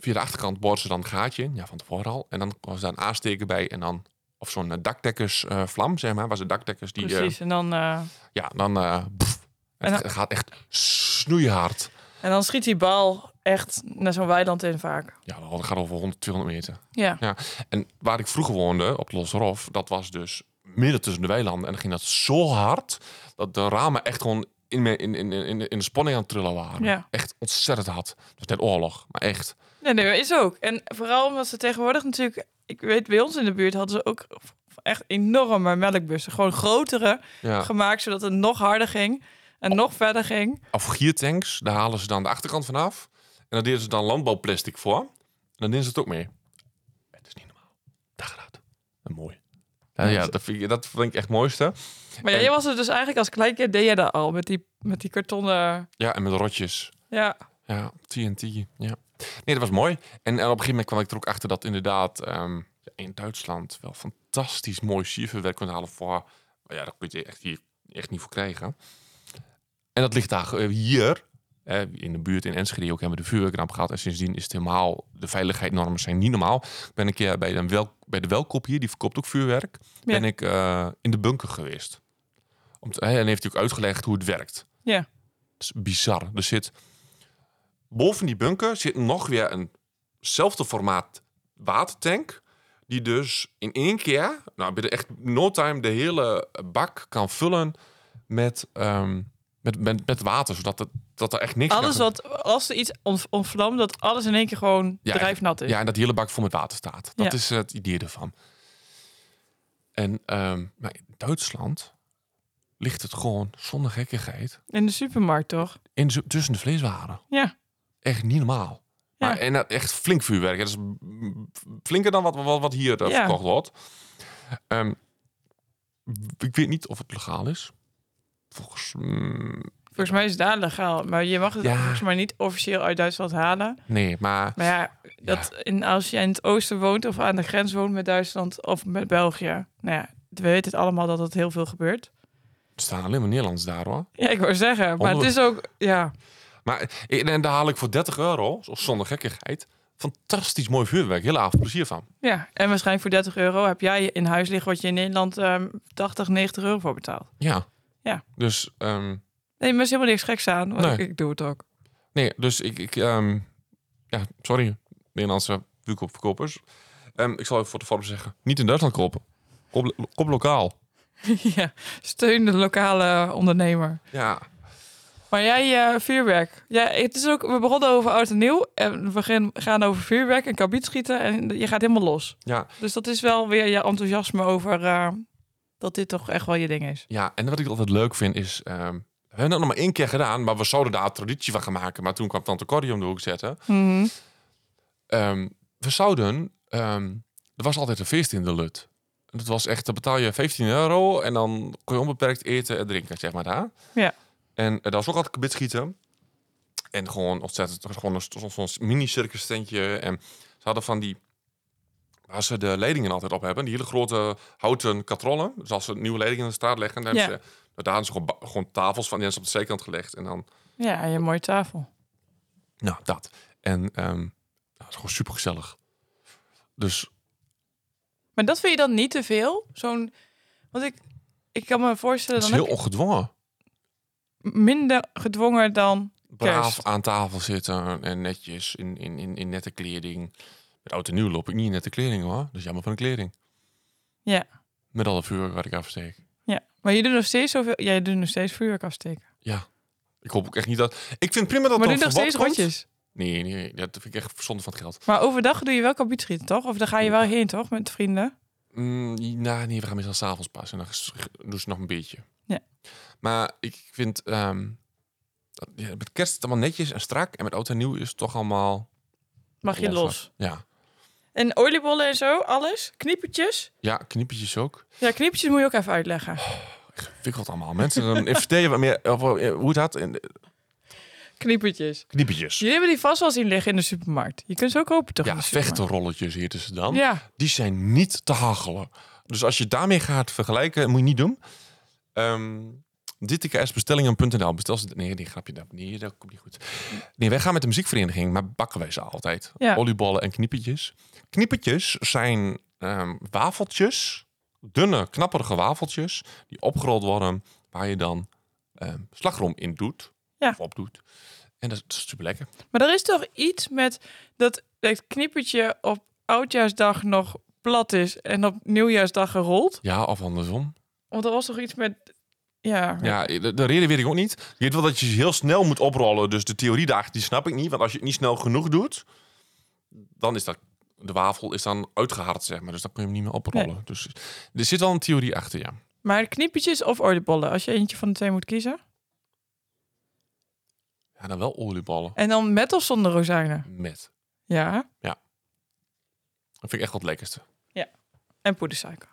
Speaker 1: via de achterkant boren ze dan een gaatje in, ja, van tevoren al. En dan was daar een aansteker bij en dan of zo'n eh, dakdekkersvlam, zeg maar, waar ze dakdekkers die, eh,
Speaker 2: Precies. En dan, eh,
Speaker 1: ja, dan eh, pff,
Speaker 2: En
Speaker 1: het
Speaker 2: dan-
Speaker 1: gaat echt snoeihard.
Speaker 2: en dan schiet die bal echt naar zo'n weiland in vaak.
Speaker 1: Ja, dat gaat over 100, 200 meter.
Speaker 2: Ja.
Speaker 1: En waar ik vroeger woonde, op Losrof, dat was dus midden tussen de weilanden. En dan ging dat zo hard dat de ramen echt gewoon in, me- in, in, in, in de spanning aan het trillen waren.
Speaker 2: Ja.
Speaker 1: Echt ontzettend hard. Was net oorlog, maar echt.
Speaker 2: Nee, nee, is ook. En vooral omdat ze tegenwoordig natuurlijk... Ik weet, bij ons in de buurt hadden ze ook echt enorme melkbussen. Gewoon grotere
Speaker 1: Ja.
Speaker 2: gemaakt, zodat het nog harder ging. En nog verder ging.
Speaker 1: of giertanks, daar halen ze dan de achterkant vanaf. En dan deden ze dan landbouwplastic voor. En dan deden ze het ook mee. Het is niet normaal. Gaat het. En mooi. Ja, ja dat, vind ik, dat vind ik echt het mooiste.
Speaker 2: Maar
Speaker 1: En-
Speaker 2: jij was er dus eigenlijk als kleinkind, deed jij dat al met die, met die kartonnen...
Speaker 1: Ja, en met rotjes.
Speaker 2: Ja,
Speaker 1: Ja, TNT. Ja. Nee, dat was mooi. En, en op een gegeven moment kwam ik er ook achter dat inderdaad ehm, in Duitsland wel fantastisch mooi siervuurwerk kon halen voor. maar Ja, daar kun je echt hier echt niet voor krijgen. En dat ligt daar eh, hier. eh, in de buurt in Enschede ook hebben we de vuurwerkramp gehad. En sindsdien is het helemaal... De veiligheidsnormen zijn niet normaal. Ik ben een keer bij, een wel, bij de Welkop hier, die verkoopt ook vuurwerk. Ben ik eh, in de bunker geweest. Om te, en heeft hij ook uitgelegd hoe het werkt.
Speaker 2: ja.
Speaker 1: Het is bizar. Er zit boven die bunker zit nog weer eenzelfde formaat watertank. Die dus in één keer, nou binnen echt no time, de hele bak kan vullen met, ehm, met, met, met water. Zodat het, dat er echt niks
Speaker 2: Alles wat, als er iets ont- ontvlamt, dat alles in één keer gewoon
Speaker 1: Ja,
Speaker 2: drijfnat is.
Speaker 1: Ja, en dat die hele bak vol met water staat. Dat
Speaker 2: Ja.
Speaker 1: is het idee ervan. En ehm, maar in Duitsland ligt het gewoon zonder gekkigheid
Speaker 2: In de supermarkt, toch?
Speaker 1: in, tussen de vleeswaren.
Speaker 2: Ja.
Speaker 1: Echt niet normaal.
Speaker 2: Ja.
Speaker 1: Maar, en dat echt flink vuurwerk. Dat is flinker dan wat, wat, wat hier eh,
Speaker 2: Ja.
Speaker 1: verkocht wordt. Ehm, ik weet niet of het legaal is. Volgens mm,
Speaker 2: Volgens mij is het daar legaal. Maar je mag het
Speaker 1: Ja.
Speaker 2: volgens mij niet officieel uit Duitsland halen.
Speaker 1: nee, maar
Speaker 2: Maar ja, dat in, als je in het oosten woont of aan de grens woont met Duitsland of met België. Nou ja, we weten het allemaal dat het heel veel gebeurt.
Speaker 1: er staan alleen maar Nederlands daar hoor.
Speaker 2: Ja, ik wou zeggen. Maar het is ook, ja.
Speaker 1: Maar en, en daar haal ik voor 30 euro, zo- zonder gekkigheid, fantastisch mooi vuurwerk. Hele avond plezier van.
Speaker 2: Ja, en waarschijnlijk voor 30 euro heb jij in huis liggen wat je in Nederland ehm 80, 90 euro voor betaalt.
Speaker 1: Ja.
Speaker 2: Ja.
Speaker 1: Dus, ehm,
Speaker 2: Nee, maar is helemaal niks geks aan. want
Speaker 1: Nee.
Speaker 2: Ik, ik doe het ook.
Speaker 1: nee, dus ik, ik ehm, ja, sorry, Nederlandse vuurkoopverkopers. Ehm, ik zal even voor de vorm zeggen, niet in Duitsland kopen. Koop lokaal.
Speaker 2: ja, steun de lokale ondernemer.
Speaker 1: Ja,
Speaker 2: Maar jij, eh, vuurwerk. Ja, het is ook, we begonnen over oud en nieuw. En we gaan, gaan over vuurwerk en kabietschieten. En je gaat helemaal los.
Speaker 1: ja,
Speaker 2: Dus dat is wel weer je enthousiasme over eh, dat dit toch echt wel je ding is.
Speaker 1: ja. En wat ik altijd leuk vind is, ehm, we hebben dat nog maar één keer gedaan, maar we zouden daar een traditie van gaan maken. Maar toen kwam Tante Corrie om de hoek zetten.
Speaker 2: Mhm.
Speaker 1: Ehm, we zouden, ehm, er was altijd een feest in de Lut. En dat was echt, dan betaal je 15 euro en dan kon je onbeperkt eten en drinken, zeg maar daar.
Speaker 2: Ja.
Speaker 1: En uh, dat was ook altijd kabitschieten. En gewoon ontzettend, gewoon een- zo'n mini-circus tentje. En ze hadden van die, waar ze de leidingen altijd op hebben, die hele grote houten katrollen. Dus als ze nieuwe leidingen in de straat leggen, dan
Speaker 2: Ja.
Speaker 1: hebben ze, daar hadden ze gewoon, gewoon tafels van, die op de zijkant gelegd. En dan
Speaker 2: Ja, een mooie tafel.
Speaker 1: nou, dat. En nou, dat is gewoon super gezellig. Dus
Speaker 2: Maar dat vind je dan niet te veel? Zo'n, want ik, ik kan me voorstellen,
Speaker 1: het is
Speaker 2: dan
Speaker 1: heel
Speaker 2: heb
Speaker 1: ongedwongen.
Speaker 2: Minder gedwongen dan
Speaker 1: Braaf
Speaker 2: kerst.
Speaker 1: aan tafel zitten en netjes in, in, in, in nette kleding. Met oud en nieuw loop ik niet in nette kleding hoor. Dus jammer van de kleding.
Speaker 2: Ja.
Speaker 1: Met alle vuur waar ik afsteek.
Speaker 2: Ja, maar je doet nog steeds zoveel. Jij doet nog steeds vuurwerk afsteken.
Speaker 1: Ja. Ik hoop ook echt niet dat... Ik vind prima dat
Speaker 2: maar doe nog steeds
Speaker 1: komt.
Speaker 2: rondjes.
Speaker 1: Nee, nee, dat vind ik echt zonde van het geld.
Speaker 2: Maar overdag doe je wel kabietschieten, toch? Of daar ga je wel heen, toch? Met vrienden.
Speaker 1: Mm, nou, nee, we gaan meestal s'avonds pas. En dan doen ze nog een beetje.
Speaker 2: Ja.
Speaker 1: Maar ik vind... dat- ja, met kerst is het allemaal netjes en strak. En met oud en nieuw is het toch allemaal...
Speaker 2: Mag je los.
Speaker 1: Ja.
Speaker 2: En oliebollen en zo, alles? Kniepertjes?
Speaker 1: Ja, knippetjes ook.
Speaker 2: Ja, kniepertjes moet je ook even uitleggen.
Speaker 1: Ingewikkeld allemaal. Mensen, dan vertel je wat meer over eh, hoe het had. En,
Speaker 2: Kniepertjes.
Speaker 1: knippetjes.
Speaker 2: Jullie hebben die vast wel zien liggen in de supermarkt. Je kunt ze ook kopen, toch? in
Speaker 1: Ja, vechtenrolletjes hier tussen dan.
Speaker 2: Ja,
Speaker 1: Die zijn niet te hachelen. Dus als je daarmee gaat vergelijken, moet je niet doen. Ehm DTKSbestellingen.nl Bestel ze... Nee, die grapje dat. Nee, dat komt niet goed. Nee, wij gaan met de muziekvereniging, maar bakken wij ze altijd.
Speaker 2: Ja.
Speaker 1: Oliebollen en knippetjes. Knippetjes zijn ehm, wafeltjes. Dunne, knapperige wafeltjes. Die opgerold worden, waar je dan ehm, slagroom in doet.
Speaker 2: Ja.
Speaker 1: Of op doet. En dat is super lekker.
Speaker 2: maar er is toch iets met dat het kniepertje op oudjaarsdag nog plat is en op nieuwjaarsdag gerold.
Speaker 1: Ja, of andersom.
Speaker 2: Want er was toch iets met... Ja,
Speaker 1: Ja, de, de reden weet ik ook niet. Je weet wel dat je ze heel snel moet oprollen. Dus de theorie daarachter, die snap ik niet. Want als je het niet snel genoeg doet, dan is dat... De wafel is dan uitgehard, zeg maar. Dus dan kun je hem niet meer oprollen. Dus er zit wel een theorie achter, ja.
Speaker 2: Maar kniepertjes of oliebollen, als je eentje van de twee moet kiezen.
Speaker 1: Ja, dan wel olieballen.
Speaker 2: En dan met of zonder rozijnen?
Speaker 1: Met.
Speaker 2: Ja.
Speaker 1: Dat vind ik echt wat het lekkerste.
Speaker 2: En poedersuiker.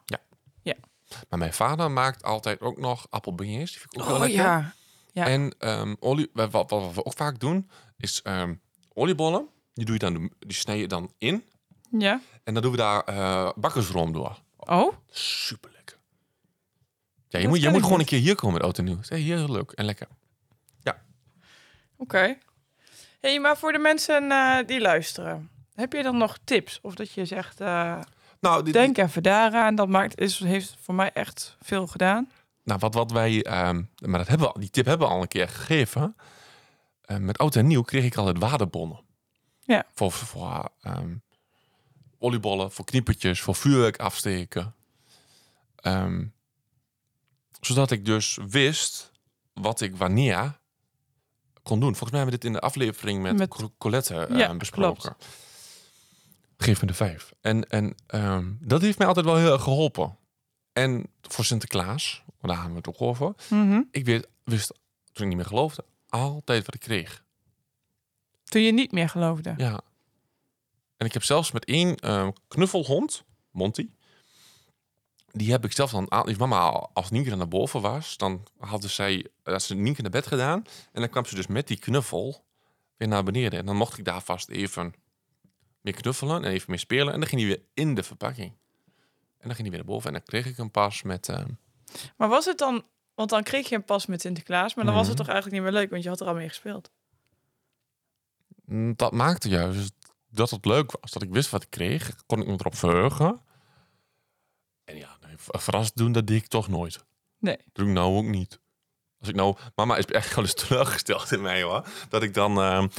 Speaker 1: Maar mijn vader maakt altijd ook nog appelbeignets. Die vind ik ook wel
Speaker 2: Oh
Speaker 1: lekker.
Speaker 2: ja. Ja.
Speaker 1: En ehm, olie, wat, wat, wat we ook vaak doen, is ehm, oliebollen. Die, doe je dan, die snij je dan in.
Speaker 2: Ja.
Speaker 1: En dan doen we daar eh bakkersroom door.
Speaker 2: Oh,
Speaker 1: Super lekker. Ja, je
Speaker 2: Dat
Speaker 1: moet, je moet gewoon een keer hier komen met Oud en Nieuw. Heel leuk en lekker.
Speaker 2: oké. hey, maar voor de mensen eh, die luisteren, heb je dan nog tips? Of dat je zegt, eh,
Speaker 1: Nou, dit,
Speaker 2: denk even daaraan. Dat maakt, is, heeft voor mij echt veel gedaan.
Speaker 1: nou wat, wat wij, ehm, maar dat hebben we, die tip hebben we al een keer gegeven. Eh, met Oud en Nieuw kreeg ik altijd waardebonnen.
Speaker 2: Ja.
Speaker 1: Voor, voor ehm, oliebollen, voor kniepertjes, voor vuurwerk afsteken. Ehm, zodat ik dus wist wat ik wanneer kon doen. Volgens mij hebben we dit in de aflevering met,
Speaker 2: Met-
Speaker 1: Co- Colette eh,
Speaker 2: Ja,
Speaker 1: besproken. Geef me de vijf. En, en ehm, dat heeft mij altijd wel heel erg geholpen. En voor Sinterklaas, want daar hebben we het ook over.
Speaker 2: Mhm.
Speaker 1: Ik weet, wist, toen ik niet meer geloofde, altijd wat ik kreeg.
Speaker 2: Toen je niet meer geloofde.
Speaker 1: Ja. En ik heb zelfs met één ehm, knuffelhond, Monty. Die heb ik zelf dan aan. Mama, als Nienke naar boven was, dan hadden zij dat ze Nienke naar bed gedaan. En dan kwam ze dus met die knuffel weer naar beneden. En dan mocht ik daar vast even meer knuffelen en even meer spelen. En dan ging hij weer in de verpakking. En dan ging hij weer naar boven. En dan kreeg ik hem pas met. ehm,
Speaker 2: Maar was het dan... Want dan kreeg je een pas met Sinterklaas. Maar dan was het
Speaker 1: Mhm.
Speaker 2: toch eigenlijk niet meer leuk. Want je had er al mee gespeeld.
Speaker 1: Mm, Dat maakte juist dat het leuk was. Dat ik wist wat ik kreeg. Kon ik me erop verheugen. En ja, nee, ver- verrast doen, dat deed ik toch nooit.
Speaker 2: Nee.
Speaker 1: Dat doe ik nou ook niet. Als ik nou... Mama is echt wel eens teleurgesteld in mij, hoor. Dat ik dan eh, eh,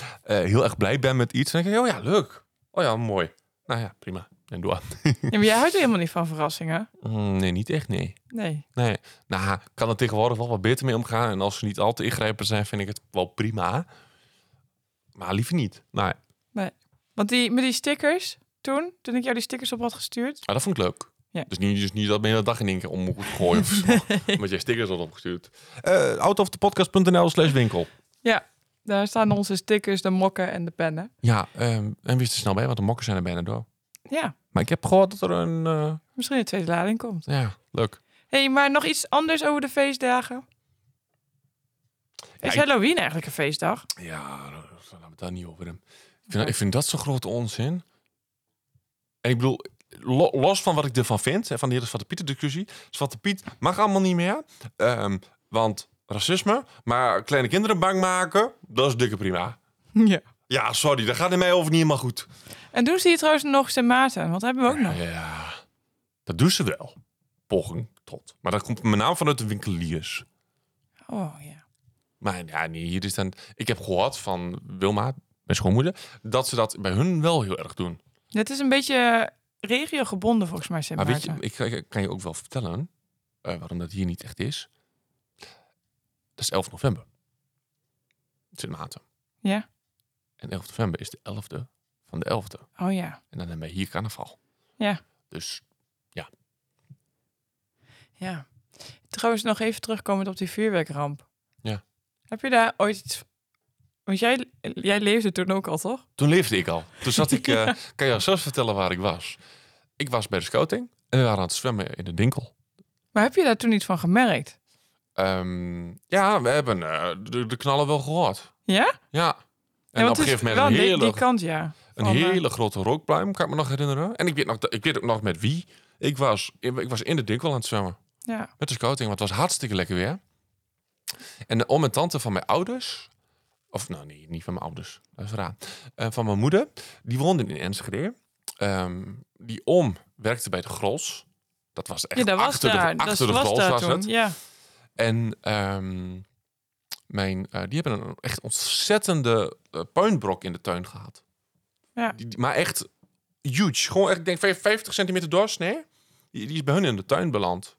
Speaker 1: heel erg blij ben met iets. En dan denk ik, oh ja, leuk. Oh ja, mooi. Nou ja, prima. En doe aan.
Speaker 2: Ja, maar jij houdt helemaal niet van verrassingen.
Speaker 1: Mm, nee, niet echt, nee.
Speaker 2: Nee.
Speaker 1: Nee, nou, kan er tegenwoordig wel wat beter mee omgaan. En als ze niet al te ingrijpend zijn, vind ik het wel prima. Maar liever niet. Nou, ja.
Speaker 2: Want die, met die stickers toen, toen ik jou die stickers op had gestuurd.
Speaker 1: Ah, dat vond ik leuk.
Speaker 2: Ja.
Speaker 1: Dus niet, dus niet dat de hele dag in één keer om moet gooien of zo. Omdat jij stickers had opgestuurd. Uh, outofthepodcast.nl slash winkel.
Speaker 2: Ja, daar staan onze stickers, de mokken en de pennen.
Speaker 1: Ja, ehm, en wist er snel bij, want de mokken zijn er bijna door.
Speaker 2: Ja,
Speaker 1: Maar ik heb gehoord dat er een... eh,
Speaker 2: misschien een tweede lading komt.
Speaker 1: ja, leuk.
Speaker 2: hey, maar nog iets anders over de feestdagen? Is
Speaker 1: ik-
Speaker 2: Halloween eigenlijk een feestdag?
Speaker 1: Ja, laten we het daar niet over hebben. Ik vind, ik vind dat zo'n grote onzin. En ik bedoel, lo- los van wat ik ervan vind, van die hele Zwarte Piet discussie. Zwarte Piet mag allemaal niet meer. Ehm, want racisme, maar kleine kinderen bang maken, dat is dikke prima.
Speaker 2: Ja.
Speaker 1: Ja, sorry, dat gaat in mij over niet helemaal goed.
Speaker 2: En doen ze hier trouwens nog Sint Maarten? Want dat hebben we ook nog.
Speaker 1: Ja, dat doen ze wel. Poging tot. Maar dat komt met name vanuit de winkeliers.
Speaker 2: Oh ja.
Speaker 1: Maar ja, nee, hier is dan... Ik heb gehoord van Wilma, mijn schoonmoeder, dat ze dat bij hun wel heel erg doen.
Speaker 2: Het is een beetje regiogebonden volgens mij, Sint
Speaker 1: Maar weet je, ik, kan- ik kan je ook wel vertellen eh, waarom dat hier niet echt is. Dat is 11 november. Sint Maarten.
Speaker 2: Ja?
Speaker 1: En 11 november is de 11e van de 11e.
Speaker 2: Oh ja.
Speaker 1: En dan hebben we hier carnaval.
Speaker 2: Ja.
Speaker 1: Dus
Speaker 2: Ja. Trouwens, nog even terugkomend op die vuurwerkramp.
Speaker 1: Ja.
Speaker 2: Heb je daar ooit iets... Want jij, jij leefde toen ook al, toch?
Speaker 1: toen leefde ik al. Toen zat ik, eh, kan je jou zelfs vertellen waar ik was. Ik was bij de scouting en we waren aan het zwemmen in de Dinkel.
Speaker 2: Maar heb je daar toen iets van gemerkt?
Speaker 1: Ehm, ja, we hebben eh, de, de knallen wel gehoord.
Speaker 2: Ja?
Speaker 1: Ja. En
Speaker 2: ja,
Speaker 1: op een gegeven moment een hele,
Speaker 2: Die kant, ja.
Speaker 1: een
Speaker 2: Van, eh,
Speaker 1: hele grote rookpluim, kan ik me nog herinneren. En ik weet, nog, ik weet ook nog met wie. Ik was, ik was in de Dinkel aan het zwemmen.
Speaker 2: Ja.
Speaker 1: Met de scouting, want het was hartstikke lekker weer. En de oom en tante van mijn ouders... Of nou nee, niet van mijn ouders. Dat is raar. Eh, van mijn moeder. Die woonden in Enschede. Ehm, die oom werkte bij de Gros. Dat was echt
Speaker 2: Ja, dat was
Speaker 1: achter
Speaker 2: daar.
Speaker 1: de,
Speaker 2: Dat
Speaker 1: achter de
Speaker 2: was
Speaker 1: Gros het.
Speaker 2: Ja.
Speaker 1: En ehm, mijn, eh, die hebben een echt ontzettende eh, puinbrok in de tuin gehad.
Speaker 2: Ja.
Speaker 1: Die, die- maar echt huge. Gewoon echt, ik denk 50 centimeter doorsnee. Die, die is bij hun in de tuin beland.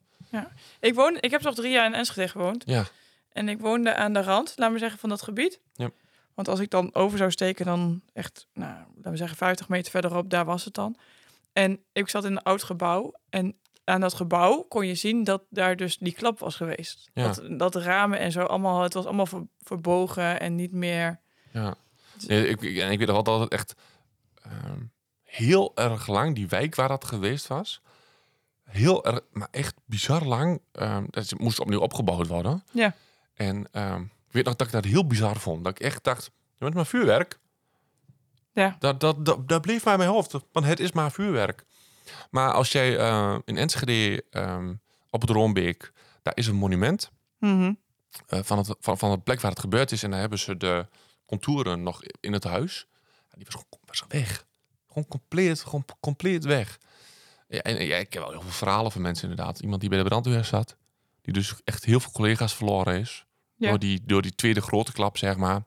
Speaker 2: Ik, woon, ik heb toch drie jaar in Enschede gewoond.
Speaker 1: Ja.
Speaker 2: En ik woonde aan de rand, laat me zeggen, van dat gebied.
Speaker 1: Ja.
Speaker 2: Want als ik dan over zou steken, dan echt, nou, laten we zeggen, 50 meter verderop, daar was het dan. En ik zat in een oud gebouw. En aan dat gebouw kon je zien dat daar dus die klap was geweest.
Speaker 1: Ja.
Speaker 2: Dat, dat ramen en zo allemaal, het was allemaal ver- verbogen en niet meer.
Speaker 1: Ja. Nee, ik, ik, en ik weet nog het echt ehm, heel erg lang, die wijk waar dat geweest was, heel erg, maar echt bizar lang. ehm dat moest opnieuw opgebouwd worden.
Speaker 2: Ja.
Speaker 1: En ehm, ik weet nog dat ik dat heel bizar vond. Dat ik echt dacht, bent maar vuurwerk.
Speaker 2: Ja.
Speaker 1: Dat, dat, dat, dat bleef in mijn hoofd. Want het is maar vuurwerk. Maar als jij eh, in Enschede ehm, op het Roombeek, daar is een monument
Speaker 2: Mhm.
Speaker 1: eh, van, het, van, van het plek waar het gebeurd is. En daar hebben ze de contouren nog in het huis. Die was gewoon was weg. Gewoon compleet, gewoon compleet weg. Ja, en ja, ik heb wel heel veel verhalen van mensen inderdaad. Iemand die bij de brandweer zat. Die dus echt heel veel collega's verloren is.
Speaker 2: Ja.
Speaker 1: Door, die, door die tweede grote klap, zeg maar.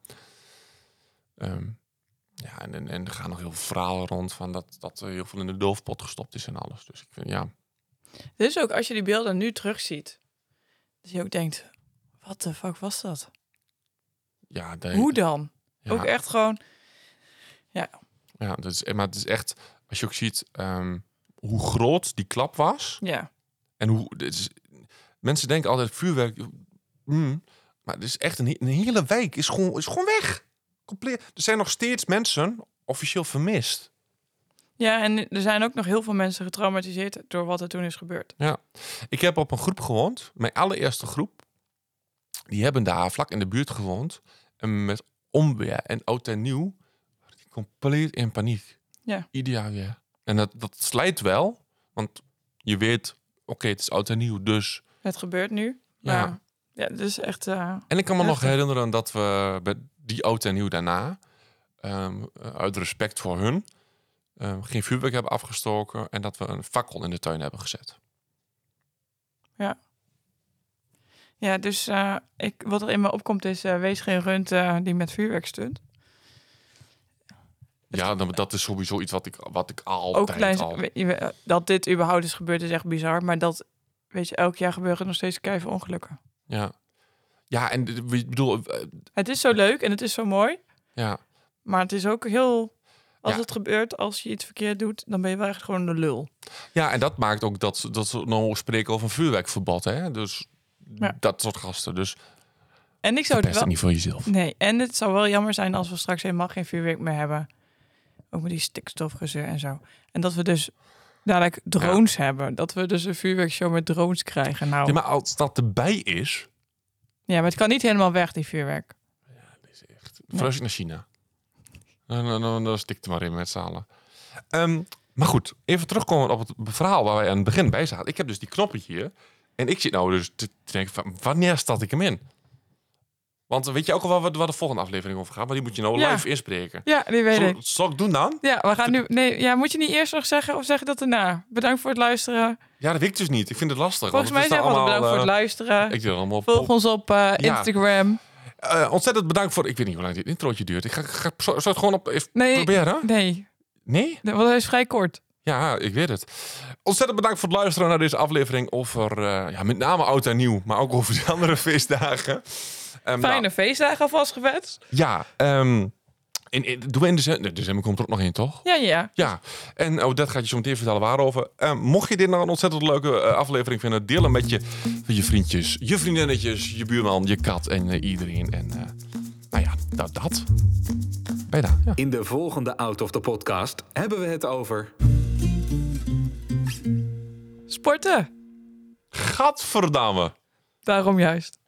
Speaker 1: Ehm, ja, en, en, en er gaan nog heel veel verhalen rond van dat, dat er heel veel in de doofpot gestopt is en alles. Dus ik vind, ja,
Speaker 2: Dus ook als je die beelden nu terugziet, dat je ook denkt, wat de fuck was dat?
Speaker 1: ja,
Speaker 2: Hoe dan?
Speaker 1: ja.
Speaker 2: Ook echt gewoon,
Speaker 1: Ja, dat is, maar het is echt, als je ook ziet ehm, hoe groot die klap was.
Speaker 2: ja.
Speaker 1: En hoe, dit is, mensen denken altijd vuurwerk, mm, maar het is echt een, een hele wijk is gewoon, is gewoon weg. Compleet. Er zijn nog steeds mensen officieel vermist.
Speaker 2: Ja, en er zijn ook nog heel veel mensen getraumatiseerd door wat er toen is gebeurd.
Speaker 1: Ik heb op een groep gewoond, mijn allereerste groep. Die hebben daar vlak in de buurt gewoond. En met onweer en oud en nieuw, compleet in paniek.
Speaker 2: Ja.
Speaker 1: Ieder jaar weer. En dat, dat slijt wel, want je weet, oké, het is oud en nieuw, dus
Speaker 2: Het gebeurt nu.
Speaker 1: Ja.
Speaker 2: Maar, ja, dus echt, eh,
Speaker 1: En ik kan me nog herinneren dat we bij die oud en nieuw daarna, ehm, eh, uit respect voor hun, ehm, geen vuurwerk hebben afgestoken en dat we een fakkel in de tuin hebben gezet.
Speaker 2: ja, dus eh, ik, wat er in me opkomt is, eh, wees geen rund die met vuurwerk stunt.
Speaker 1: Ja, dan, dat is sowieso iets wat ik, wat ik
Speaker 2: Ook
Speaker 1: altijd
Speaker 2: klein,
Speaker 1: al...
Speaker 2: we- je- dat dit überhaupt is gebeurd is echt bizar, maar dat, weet je, elk jaar gebeuren nog steeds keiveel ongelukken.
Speaker 1: Ja, ja en ik bedoel, eh,
Speaker 2: Het is zo leuk en het is zo mooi,
Speaker 1: ja,
Speaker 2: maar het is ook heel... Als
Speaker 1: Ja.
Speaker 2: het gebeurt, als je iets verkeerd doet, dan ben je wel echt gewoon de lul.
Speaker 1: ja, en dat maakt ook dat, dat ze nou spreken over een vuurwerkverbod, hè? Dus
Speaker 2: Ja.
Speaker 1: dat soort gasten. Dus
Speaker 2: En ik zou het wel...
Speaker 1: niet voor jezelf.
Speaker 2: Nee, en het zou wel jammer zijn als we straks helemaal geen vuurwerk meer hebben. Ook met die stikstofgezeur en zo. En dat we dus dadelijk drones hebben. Dat we dus een vuurwerkshow met drones krijgen. Nou,
Speaker 1: Ja, maar als dat erbij is,
Speaker 2: ja, maar het kan niet helemaal weg, die vuurwerk.
Speaker 1: Vlees naar China. Dan, dan, dan, dan stikt er maar in met z'n allen. Ehm, maar goed, even terugkomen op het verhaal waar wij aan het begin bij zaten. Ik heb dus die knoppen hier. En ik zit nou dus te te denken van, wanneer start ik hem in? Want weet je ook al waar, we- waar de volgende aflevering over gaat? Maar die moet je nou
Speaker 2: Ja.
Speaker 1: live inspreken.
Speaker 2: Ja, die weet
Speaker 1: Zal,
Speaker 2: ik.
Speaker 1: zal ik doen dan?
Speaker 2: Ja, we gaan nu... Nee, ja, moet je niet eerst nog zeggen of zeg je dat daarna? Bedankt voor het luisteren.
Speaker 1: Ja, dat weet ik dus niet. Ik vind het lastig.
Speaker 2: Volgens mij zeggen
Speaker 1: is
Speaker 2: we altijd bedankt voor het
Speaker 1: allemaal,
Speaker 2: luisteren.
Speaker 1: eh, Ik doe allemaal op,
Speaker 2: Volg ons op eh,
Speaker 1: Ja.
Speaker 2: Instagram.
Speaker 1: Eh, ontzettend bedankt voor... Ik weet niet hoe lang dit introotje duurt. Ik ga, ga het gewoon op even
Speaker 2: Nee.
Speaker 1: proberen.
Speaker 2: Nee,
Speaker 1: Nee?
Speaker 2: hij is vrij kort.
Speaker 1: Ja, ik weet het. Ontzettend bedankt voor het luisteren naar deze aflevering over eh, ja, met name oud en nieuw, maar ook over die andere feestdagen. Ehm,
Speaker 2: Fijne
Speaker 1: nou,
Speaker 2: feestdagen alvast gewenst.
Speaker 1: ja, ehm in, in, doen we in december, komt er ook nog in, toch?
Speaker 2: Ja, ja.
Speaker 1: Ja, en oh, dat gaat je zo meteen vertellen waarover. Ehm, mocht je dit nou een ontzettend leuke eh, aflevering vinden, deel hem met je, met je vriendjes, je vriendinnetjes, je buurman, je kat en eh, iedereen. En eh, nou ja, dat. dat. Bijna, ja.
Speaker 5: In de volgende Out of the Podcast hebben we het over
Speaker 2: Sporten.
Speaker 1: Gadverdamme.
Speaker 2: Daarom juist.